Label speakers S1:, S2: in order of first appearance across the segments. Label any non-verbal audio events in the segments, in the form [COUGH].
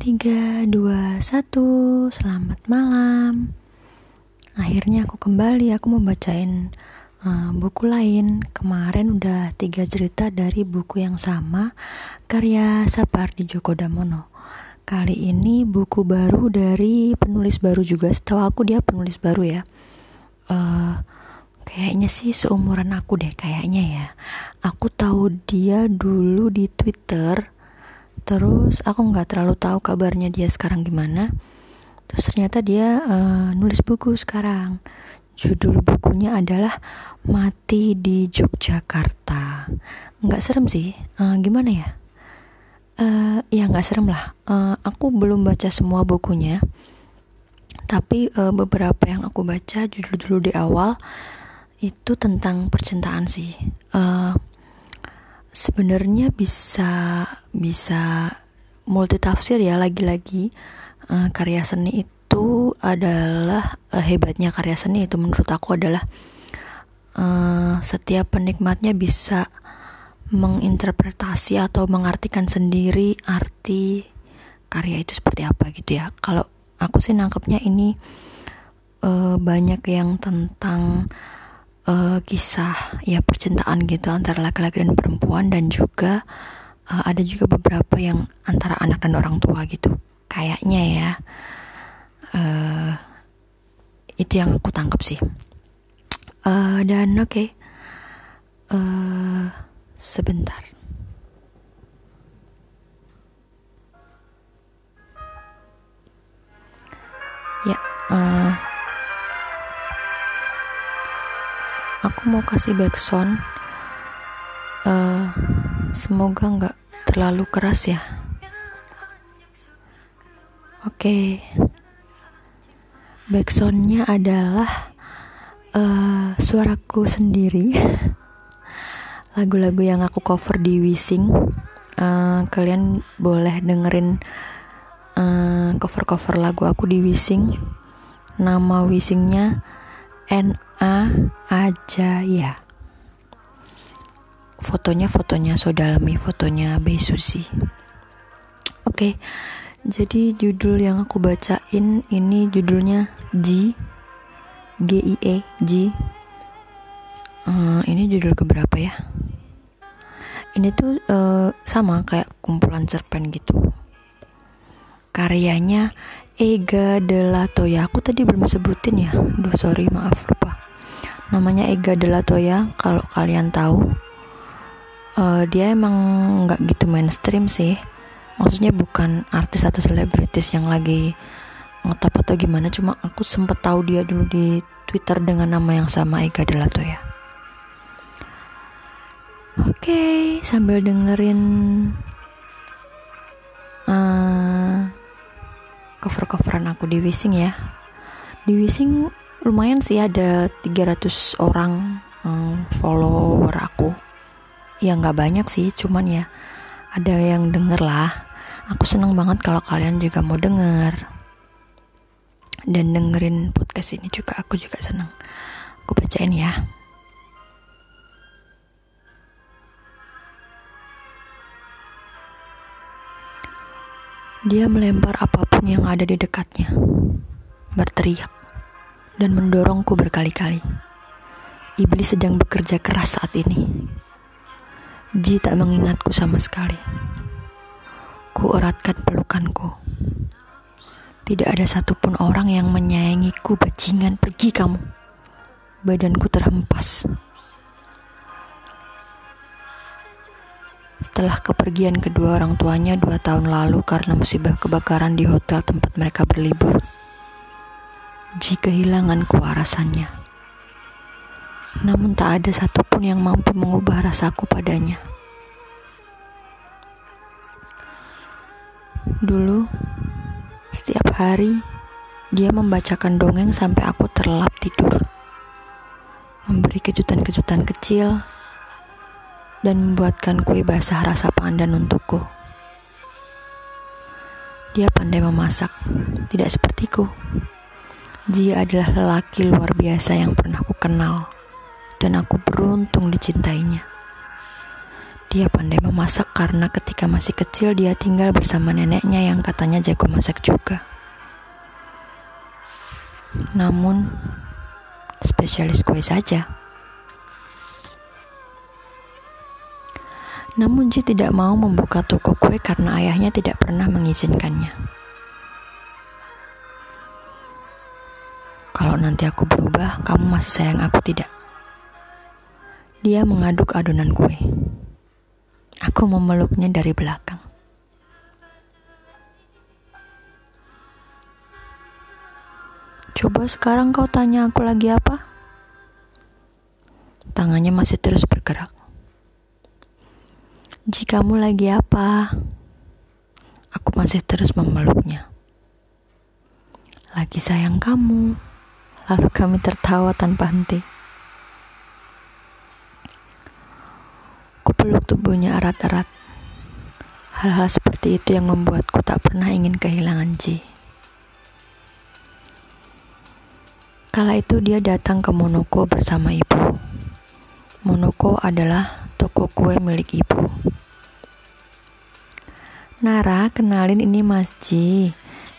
S1: 3, 2, 1 Selamat malam. Akhirnya aku kembali Aku mau bacain uh, buku lain. Kemarin udah tiga cerita dari buku yang sama Karya Sapardi Djoko Damono Kali ini buku baru dari penulis baru juga. Setahu aku dia penulis baru ya. Uh, Kayaknya sih seumuran aku deh kayaknya ya. Aku tahu dia dulu di Twitter terus aku nggak terlalu tahu kabarnya dia sekarang gimana. Terus ternyata dia uh, nulis buku sekarang. Judul bukunya adalah mati di Yogyakarta. Nggak serem sih. Uh, gimana ya? Uh, ya nggak serem lah. Uh, aku belum baca semua bukunya. Tapi uh, beberapa yang aku baca judul-judul di awal itu tentang percintaan sih. Uh, sebenarnya bisa bisa multitafsir ya lagi-lagi. Uh, karya seni itu adalah uh, hebatnya karya seni itu menurut aku adalah uh, setiap penikmatnya bisa menginterpretasi atau mengartikan sendiri arti karya itu seperti apa gitu ya. Kalau aku sih nangkepnya ini uh, banyak yang tentang uh, kisah ya percintaan gitu antara laki-laki dan perempuan dan juga uh, ada juga beberapa yang antara anak dan orang tua gitu kayaknya ya uh, itu yang aku tangkap sih uh, dan oke okay. uh, sebentar ya uh, aku mau kasih backsound uh, semoga nggak terlalu keras ya. Oke. Okay. backsoundnya adalah uh, suaraku sendiri. [LAUGHS] Lagu-lagu yang aku cover di Wising. Uh, kalian boleh dengerin cover-cover uh, lagu aku di Wising. Nama Wisingnya NA Ajaya fotonya fotonya Sodalmi fotonya Besusi oke jadi judul yang aku bacain ini judulnya G G I E G. Uh, ini judul keberapa ya? Ini tuh uh, sama kayak kumpulan cerpen gitu. Karyanya Ega de la Toya. Aku tadi belum sebutin ya. Duh sorry maaf lupa. Namanya Ega de la Toya kalau kalian tahu. Uh, dia emang nggak gitu mainstream sih. Maksudnya bukan artis atau selebritis yang lagi ngetop atau gimana. Cuma aku sempet tahu dia dulu di Twitter dengan nama yang sama Ega de la Toya. Oke okay, sambil dengerin uh, cover-coveran aku di Wishing ya. Di Wishing lumayan sih ada 300 orang um, follower aku. Ya nggak banyak sih cuman ya ada yang denger lah. Aku seneng banget kalau kalian juga mau denger. Dan dengerin podcast ini juga aku juga seneng. Aku bacain ya Dia melempar apa pun yang ada di dekatnya, berteriak, dan mendorongku berkali-kali. Iblis sedang bekerja keras saat ini. Ji tak mengingatku sama sekali. Ku eratkan pelukanku. Tidak ada satupun orang yang menyayangiku bajingan pergi kamu. Badanku terhempas. Setelah kepergian kedua orang tuanya dua tahun lalu karena musibah kebakaran di hotel tempat mereka berlibur, Ji kehilangan kewarasannya. Namun tak ada satupun yang mampu mengubah rasaku padanya. Dulu, setiap hari dia membacakan dongeng sampai aku terlelap tidur. Memberi kejutan-kejutan kecil dan membuatkan kue basah rasa pandan untukku. Dia pandai memasak, tidak sepertiku. Dia adalah lelaki luar biasa yang pernah aku kenal, dan aku beruntung dicintainya. Dia pandai memasak karena ketika masih kecil dia tinggal bersama neneknya yang katanya jago masak juga. Namun, spesialis kue saja. Namun Ji tidak mau membuka toko kue karena ayahnya tidak pernah mengizinkannya. Kalau nanti aku berubah, kamu masih sayang aku tidak? Dia mengaduk adonan kue. Aku memeluknya dari belakang. Coba sekarang kau tanya aku lagi apa? Tangannya masih terus bergerak. Jikamu lagi apa? Aku masih terus memeluknya. Lagi sayang kamu. Lalu kami tertawa tanpa henti. Kupeluk tubuhnya erat-erat. Hal-hal seperti itu yang membuatku tak pernah ingin kehilangan Ji. Kala itu dia datang ke Monoko bersama ibu. Monoko adalah toko kue milik ibu. Nara, kenalin ini Mas Ji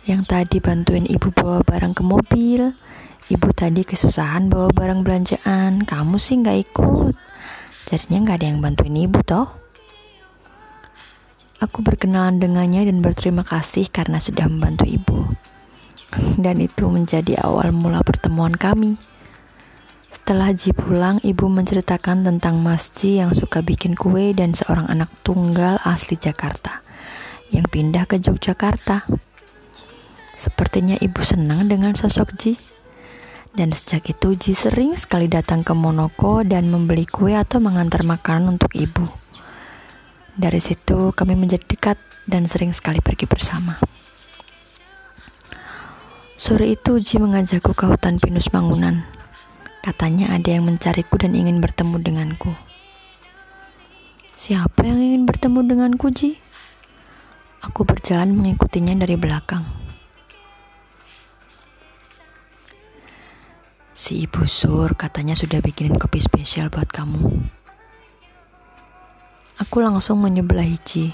S1: yang tadi bantuin ibu bawa barang ke mobil. Ibu tadi kesusahan bawa barang belanjaan, kamu sih nggak ikut. Jadinya nggak ada yang bantuin ibu toh. Aku berkenalan dengannya dan berterima kasih karena sudah membantu ibu. [LAUGHS] Dan itu menjadi awal mula pertemuan kami. Setelah Ji pulang, ibu menceritakan tentang Mas Ji yang suka bikin kue dan seorang anak tunggal asli Jakarta yang pindah ke Yogyakarta. Sepertinya ibu senang dengan sosok Ji. Dan sejak itu Ji sering sekali datang ke Monoko dan membeli kue atau mengantar makanan untuk ibu. Dari situ kami menjadi dekat dan sering sekali pergi bersama. Sore itu Ji mengajakku ke hutan pinus bangunan. Katanya ada yang mencariku dan ingin bertemu denganku. Siapa yang ingin bertemu denganku, Ji? Aku berjalan mengikutinya dari belakang. Si ibu sur katanya sudah bikinin kopi spesial buat kamu. Aku langsung menyebelahi Ji.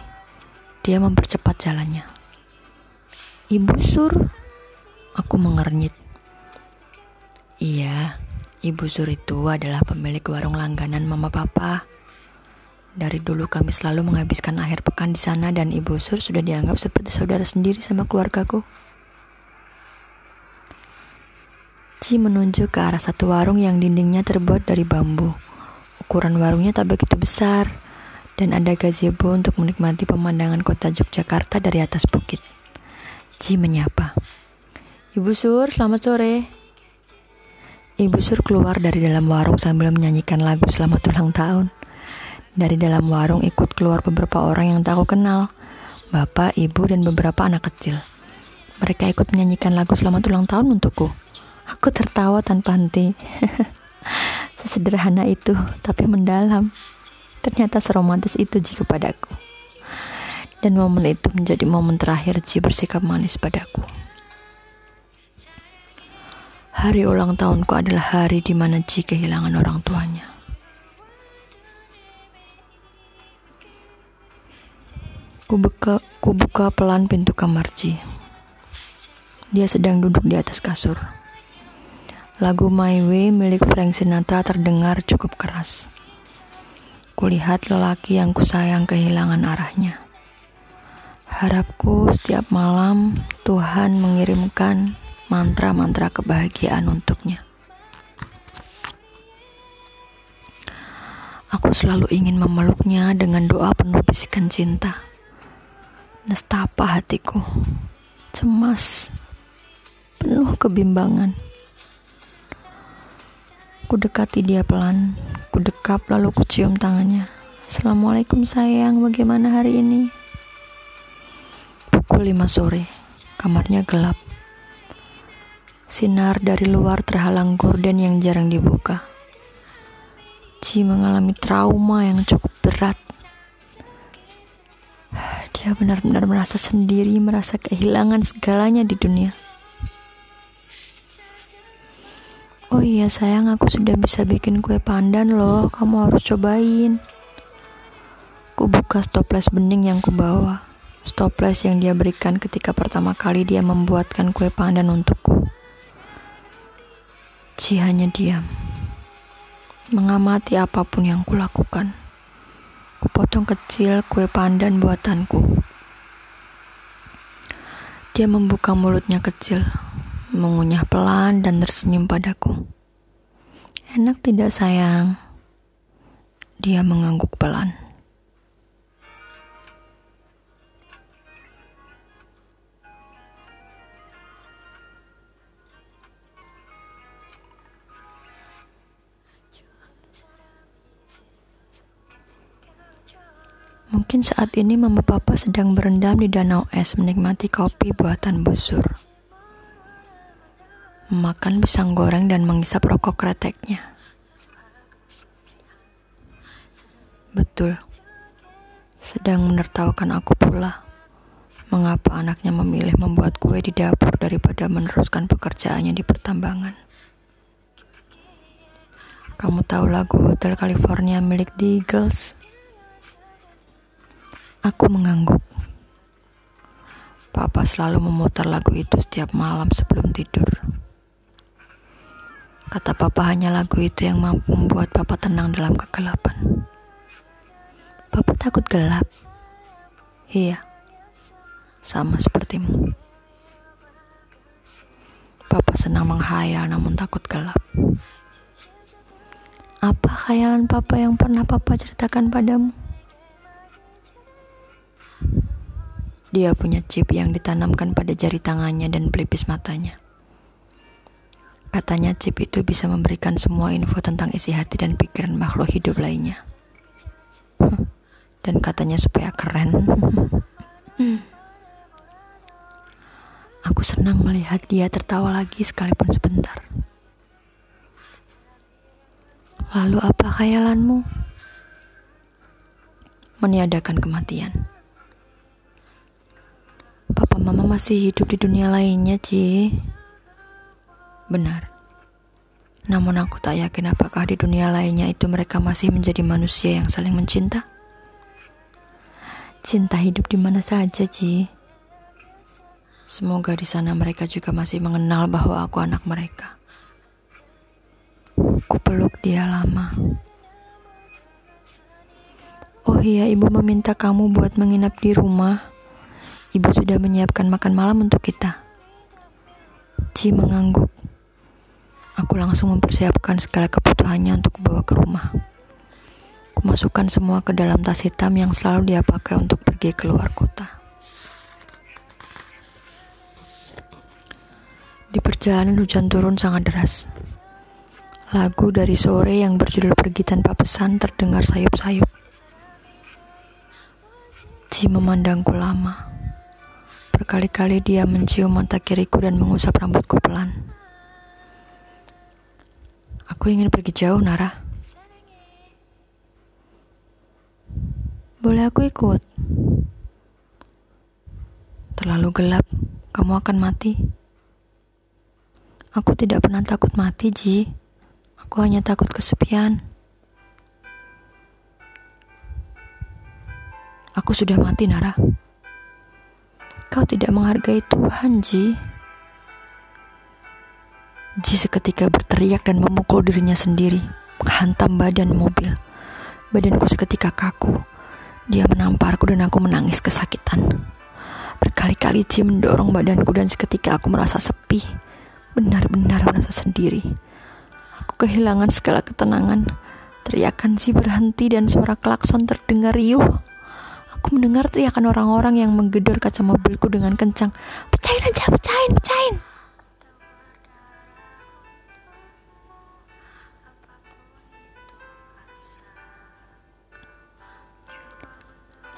S1: Dia mempercepat jalannya. Ibu sur, aku mengernyit. Iya, ibu sur itu adalah pemilik warung langganan mama papa. Dari dulu kami selalu menghabiskan akhir pekan di sana dan ibu sur sudah dianggap seperti saudara sendiri sama keluargaku. Ci menunjuk ke arah satu warung yang dindingnya terbuat dari bambu. Ukuran warungnya tak begitu besar, dan ada gazebo untuk menikmati pemandangan kota Yogyakarta dari atas bukit. Ci menyapa. Ibu Sur, selamat sore. Ibu Sur keluar dari dalam warung sambil menyanyikan lagu selamat ulang tahun. Dari dalam warung ikut keluar beberapa orang yang tak aku kenal. Bapak, ibu, dan beberapa anak kecil. Mereka ikut menyanyikan lagu selamat ulang tahun untukku. Aku tertawa tanpa henti. [LAUGHS] Sesederhana itu, tapi mendalam. Ternyata seromantis itu Ji kepadaku. Dan momen itu menjadi momen terakhir Ji bersikap manis padaku. Hari ulang tahunku adalah hari di mana Ji kehilangan orang tuanya. Kubuka, kubuka pelan pintu kamar Ji. Dia sedang duduk di atas kasur. Lagu My Way milik Frank Sinatra terdengar cukup keras. Kulihat lelaki yang kusayang kehilangan arahnya. Harapku setiap malam Tuhan mengirimkan mantra-mantra kebahagiaan untuknya. Aku selalu ingin memeluknya dengan doa penuh bisikan cinta. Nestapa hatiku, cemas, penuh kebimbangan. Ku dekati dia pelan, ku dekap lalu ku cium tangannya. Assalamualaikum sayang, bagaimana hari ini? Pukul 5 sore, kamarnya gelap. Sinar dari luar terhalang gorden yang jarang dibuka. Ci mengalami trauma yang cukup berat. Dia benar-benar merasa sendiri, merasa kehilangan segalanya di dunia. Oh iya sayang, aku sudah bisa bikin kue pandan loh. Kamu harus cobain. Ku buka stoples bening yang kubawa. Stoples yang dia berikan ketika pertama kali dia membuatkan kue pandan untukku. Ci hanya diam. Mengamati apa pun yang kulakukan. Kupotong kecil kue pandan buatanku. Dia membuka mulutnya kecil, mengunyah pelan dan tersenyum padaku. Enak tidak sayang? Dia mengangguk pelan. Mungkin saat ini mama papa sedang berendam di danau es menikmati kopi buatan busur. Makan pisang goreng dan mengisap rokok kreteknya. Betul. Sedang menertawakan aku pula. Mengapa anaknya memilih membuat kue di dapur daripada meneruskan pekerjaannya di pertambangan? Kamu tahu lagu Hotel California milik The Eagles? Aku mengangguk. Papa selalu memutar lagu itu setiap malam sebelum tidur. Kata papa hanya lagu itu yang mampu membuat papa tenang dalam kegelapan. Papa takut gelap. Iya, sama sepertimu. Papa senang menghayal namun takut gelap. Apa khayalan papa yang pernah papa ceritakan padamu? Dia punya chip yang ditanamkan pada jari tangannya dan pelipis matanya. Katanya chip itu bisa memberikan semua info tentang isi hati dan pikiran makhluk hidup lainnya. Dan katanya supaya keren. Aku senang melihat dia tertawa lagi sekalipun sebentar. Lalu apa khayalanmu? Meniadakan kematian. Mama masih hidup di dunia lainnya, Ci. Benar. Namun aku tak yakin apakah di dunia lainnya itu mereka masih menjadi manusia yang saling mencinta. Cinta hidup di mana saja, Ci. Semoga di sana mereka juga masih mengenal bahwa aku anak mereka. Ku peluk dia lama. Oh iya, ibu meminta kamu buat menginap di rumah. Ibu sudah menyiapkan makan malam untuk kita. Ci mengangguk. Aku langsung mempersiapkan segala kebutuhannya untuk bawa ke rumah. Kumasukkan semua ke dalam tas hitam yang selalu dia pakai untuk pergi keluar kota. Di perjalanan hujan turun sangat deras. Lagu dari sore yang berjudul Pergi Tanpa Pesan terdengar sayup-sayup. Ci memandangku lama. Berkali-kali dia mencium mata kiriku dan mengusap rambutku pelan. Aku ingin pergi jauh, Nara. Boleh aku ikut? Terlalu gelap, kamu akan mati. Aku tidak pernah takut mati, Ji. Aku hanya takut kesepian. Aku sudah mati, Nara. Kau tidak menghargai Tuhan, Ji. Ji seketika berteriak dan memukul dirinya sendiri, menghantam badan mobil. Badanku seketika kaku. Dia menamparku dan aku menangis kesakitan. Berkali-kali Ji mendorong badanku dan seketika aku merasa sepi. Benar-benar merasa sendiri. Aku kehilangan segala ketenangan. Teriakan Ji berhenti dan suara klakson terdengar riuh. Aku mendengar teriakan orang-orang yang menggedor kaca mobilku dengan kencang. Pecahin aja, pecahin, pecahin.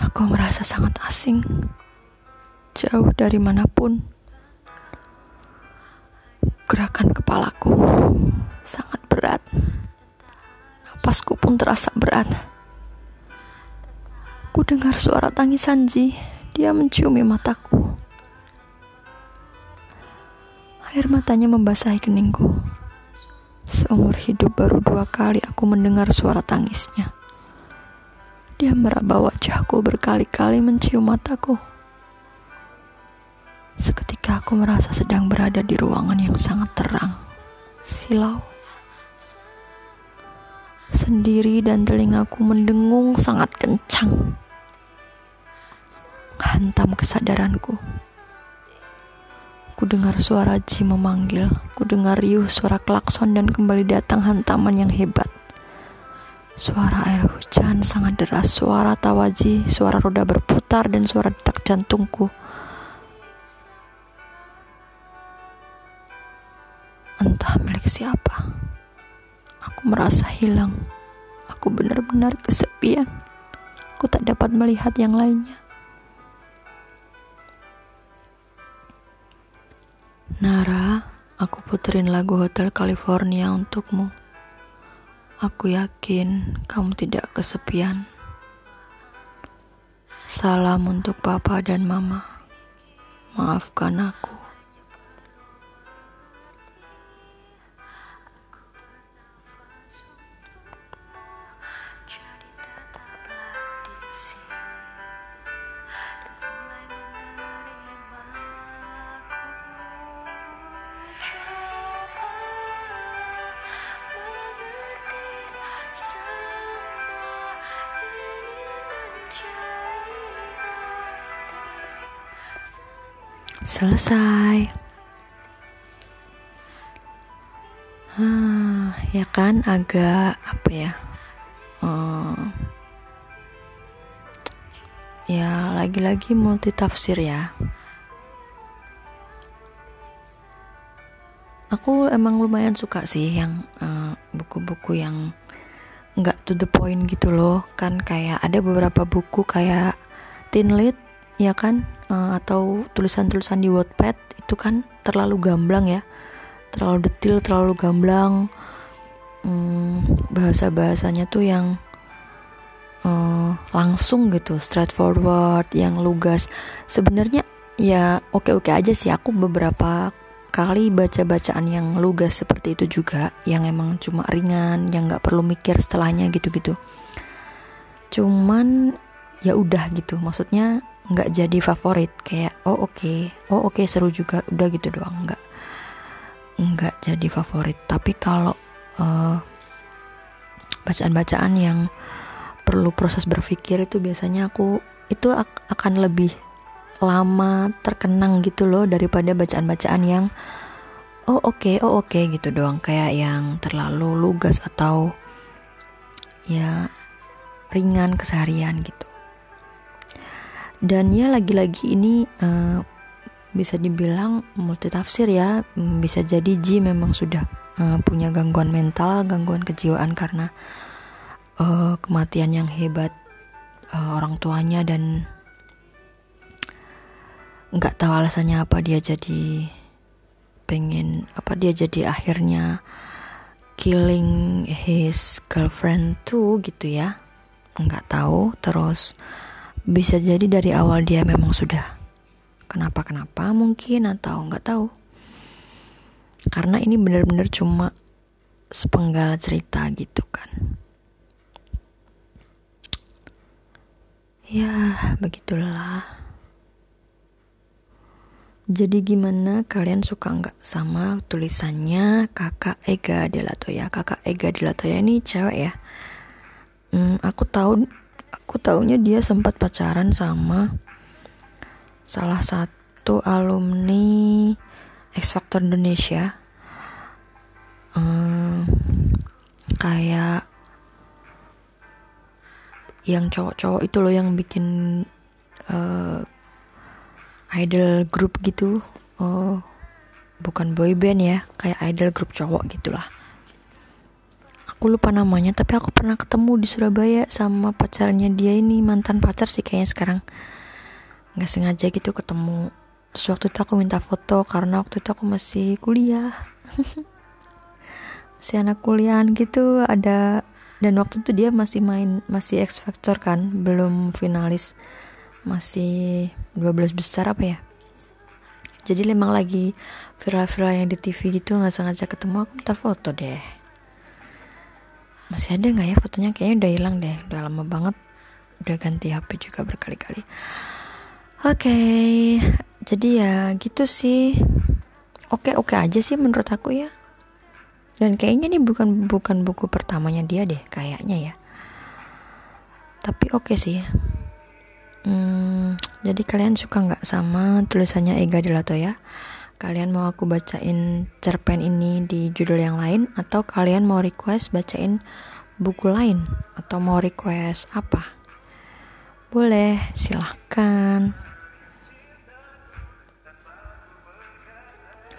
S1: Aku merasa sangat asing, jauh dari mana pun. Gerakan kepalaku sangat berat, napasku pun terasa berat. Ku dengar suara tangisan Ji. Dia menciumi mataku. Air matanya membasahi keningku. Seumur hidup baru dua kali aku mendengar suara tangisnya. Dia meraba wajahku berkali-kali mencium mataku. Seketika aku merasa sedang berada di ruangan yang sangat terang, silau, sendiri dan telingaku mendengung sangat kencang. Hantam kesadaranku. Ku dengar suara Ji memanggil, ku dengar riuh suara klakson dan kembali datang hantaman yang hebat. Suara air hujan sangat deras, suara tawaji, suara roda berputar, dan suara detak jantungku. Entah milik siapa. Aku merasa hilang. Aku benar-benar kesepian. Aku tak dapat melihat yang lainnya. Nara, aku puterin lagu Hotel California untukmu. Aku yakin kamu tidak kesepian. Salam untuk papa dan mama. Maafkan aku. Selesai. Hmm, ya kan agak apa ya? Hmm, ya lagi-lagi multi tafsir ya. Aku emang lumayan suka sih yang eh, buku-buku uh, yang nggak to the point gitu loh kan kayak ada beberapa buku kayak teen lit ya kan? Uh, atau tulisan-tulisan di Wattpad itu kan terlalu gamblang ya. Terlalu detil terlalu gamblang. Hmm, bahasa-bahasanya tuh yang uh, langsung gitu straightforward yang lugas. Sebenarnya ya oke-oke aja sih. Aku beberapa kali baca bacaan yang lugas seperti itu juga yang emang cuma ringan yang nggak perlu mikir setelahnya gitu-gitu. Cuman ya udah gitu. Maksudnya nggak jadi favorit. Kayak oh oke. Okay. oh oke okay, seru juga. Udah gitu doang. Nggak nggak jadi favorit. Tapi kalau uh, bacaan-bacaan yang perlu proses berpikir itu biasanya aku itu akan lebih lama terkenang gitu loh daripada bacaan-bacaan yang oh oke okay, oh oke okay, gitu doang. Kayak yang terlalu lugas atau ya ringan keseharian gitu dan ya lagi-lagi ini uh, bisa dibilang multi tafsir ya. Hmm, bisa jadi Ji memang sudah uh, punya gangguan mental gangguan kejiwaan karena uh, kematian yang hebat uh, orang tuanya dan nggak tahu alasannya apa dia jadi pengen apa dia jadi akhirnya killing his girlfriend tuh gitu ya. Nggak tahu terus bisa jadi dari awal dia memang sudah kenapa-kenapa mungkin atau nggak tahu. Karena ini benar-benar cuma sepenggal cerita gitu kan. Ya, begitulah. Jadi gimana kalian suka nggak sama tulisannya kakak Ega Delatoya? Kakak Ega Delatoya ini cewek ya. Hmm, aku tahu aku taunya dia sempat pacaran sama salah satu alumni X Factor Indonesia. Hmm, kayak yang cowok-cowok itu loh yang bikin uh, idol group gitu. Oh bukan boy band ya kayak idol group cowok gitulah aku lupa namanya tapi aku pernah ketemu di Surabaya sama pacarnya dia ini mantan pacar sih kayaknya sekarang. Nggak sengaja gitu ketemu. Terus waktu itu aku minta foto karena waktu itu aku masih kuliah. [LAUGHS] Masih anak kuliahan gitu ada dan waktu itu dia masih main masih X Factor kan belum finalis. Masih 12 besar apa ya? Jadi memang lagi viral-viral yang di TV gitu nggak sengaja ketemu aku minta foto deh masih ada nggak ya fotonya? Kayaknya udah hilang deh. Udah lama banget. Udah ganti HP juga berkali-kali. Oke. Okay, jadi ya gitu sih. Oke oke aja sih menurut aku ya. Dan kayaknya ini bukan bukan buku pertamanya dia deh kayaknya ya. Tapi oke okay sih. Hmm, jadi kalian suka nggak sama tulisannya Ega Delato ya kalian mau aku bacain cerpen ini di judul yang lain atau kalian mau request bacain buku lain atau mau request apa? Boleh silahkan.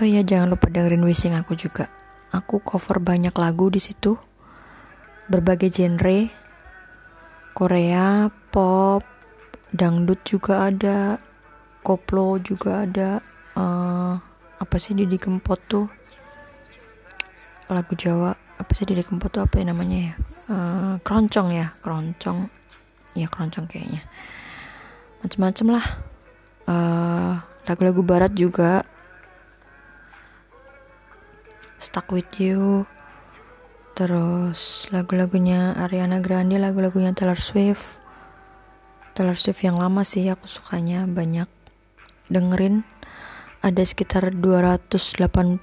S1: Oh iya jangan lupa dengerin wishing aku juga. Aku cover banyak lagu di situ. Berbagai genre. Korea pop dangdut juga ada koplo juga ada uh, apa sih Didi Kempot tuh? Lagu Jawa apa sih Didi Kempot tuh apa ya namanya ya? Uh, keroncong ya keroncong. Ya keroncong kayaknya. Macem-macem lah. Uh, lagu-lagu barat juga. Stuck With You. Terus lagu-lagunya Ariana Grande lagu-lagunya Taylor Swift. Taylor Swift yang lama sih aku sukanya banyak. Dengerin ada sekitar 280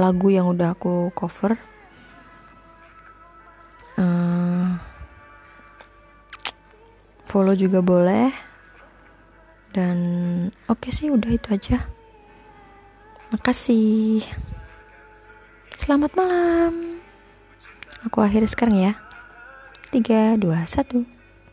S1: lagu yang udah aku cover. Uh, follow juga boleh. Dan oke okay sih udah itu aja. Makasih. Selamat malam. Aku akhiri sekarang ya. 3 2 1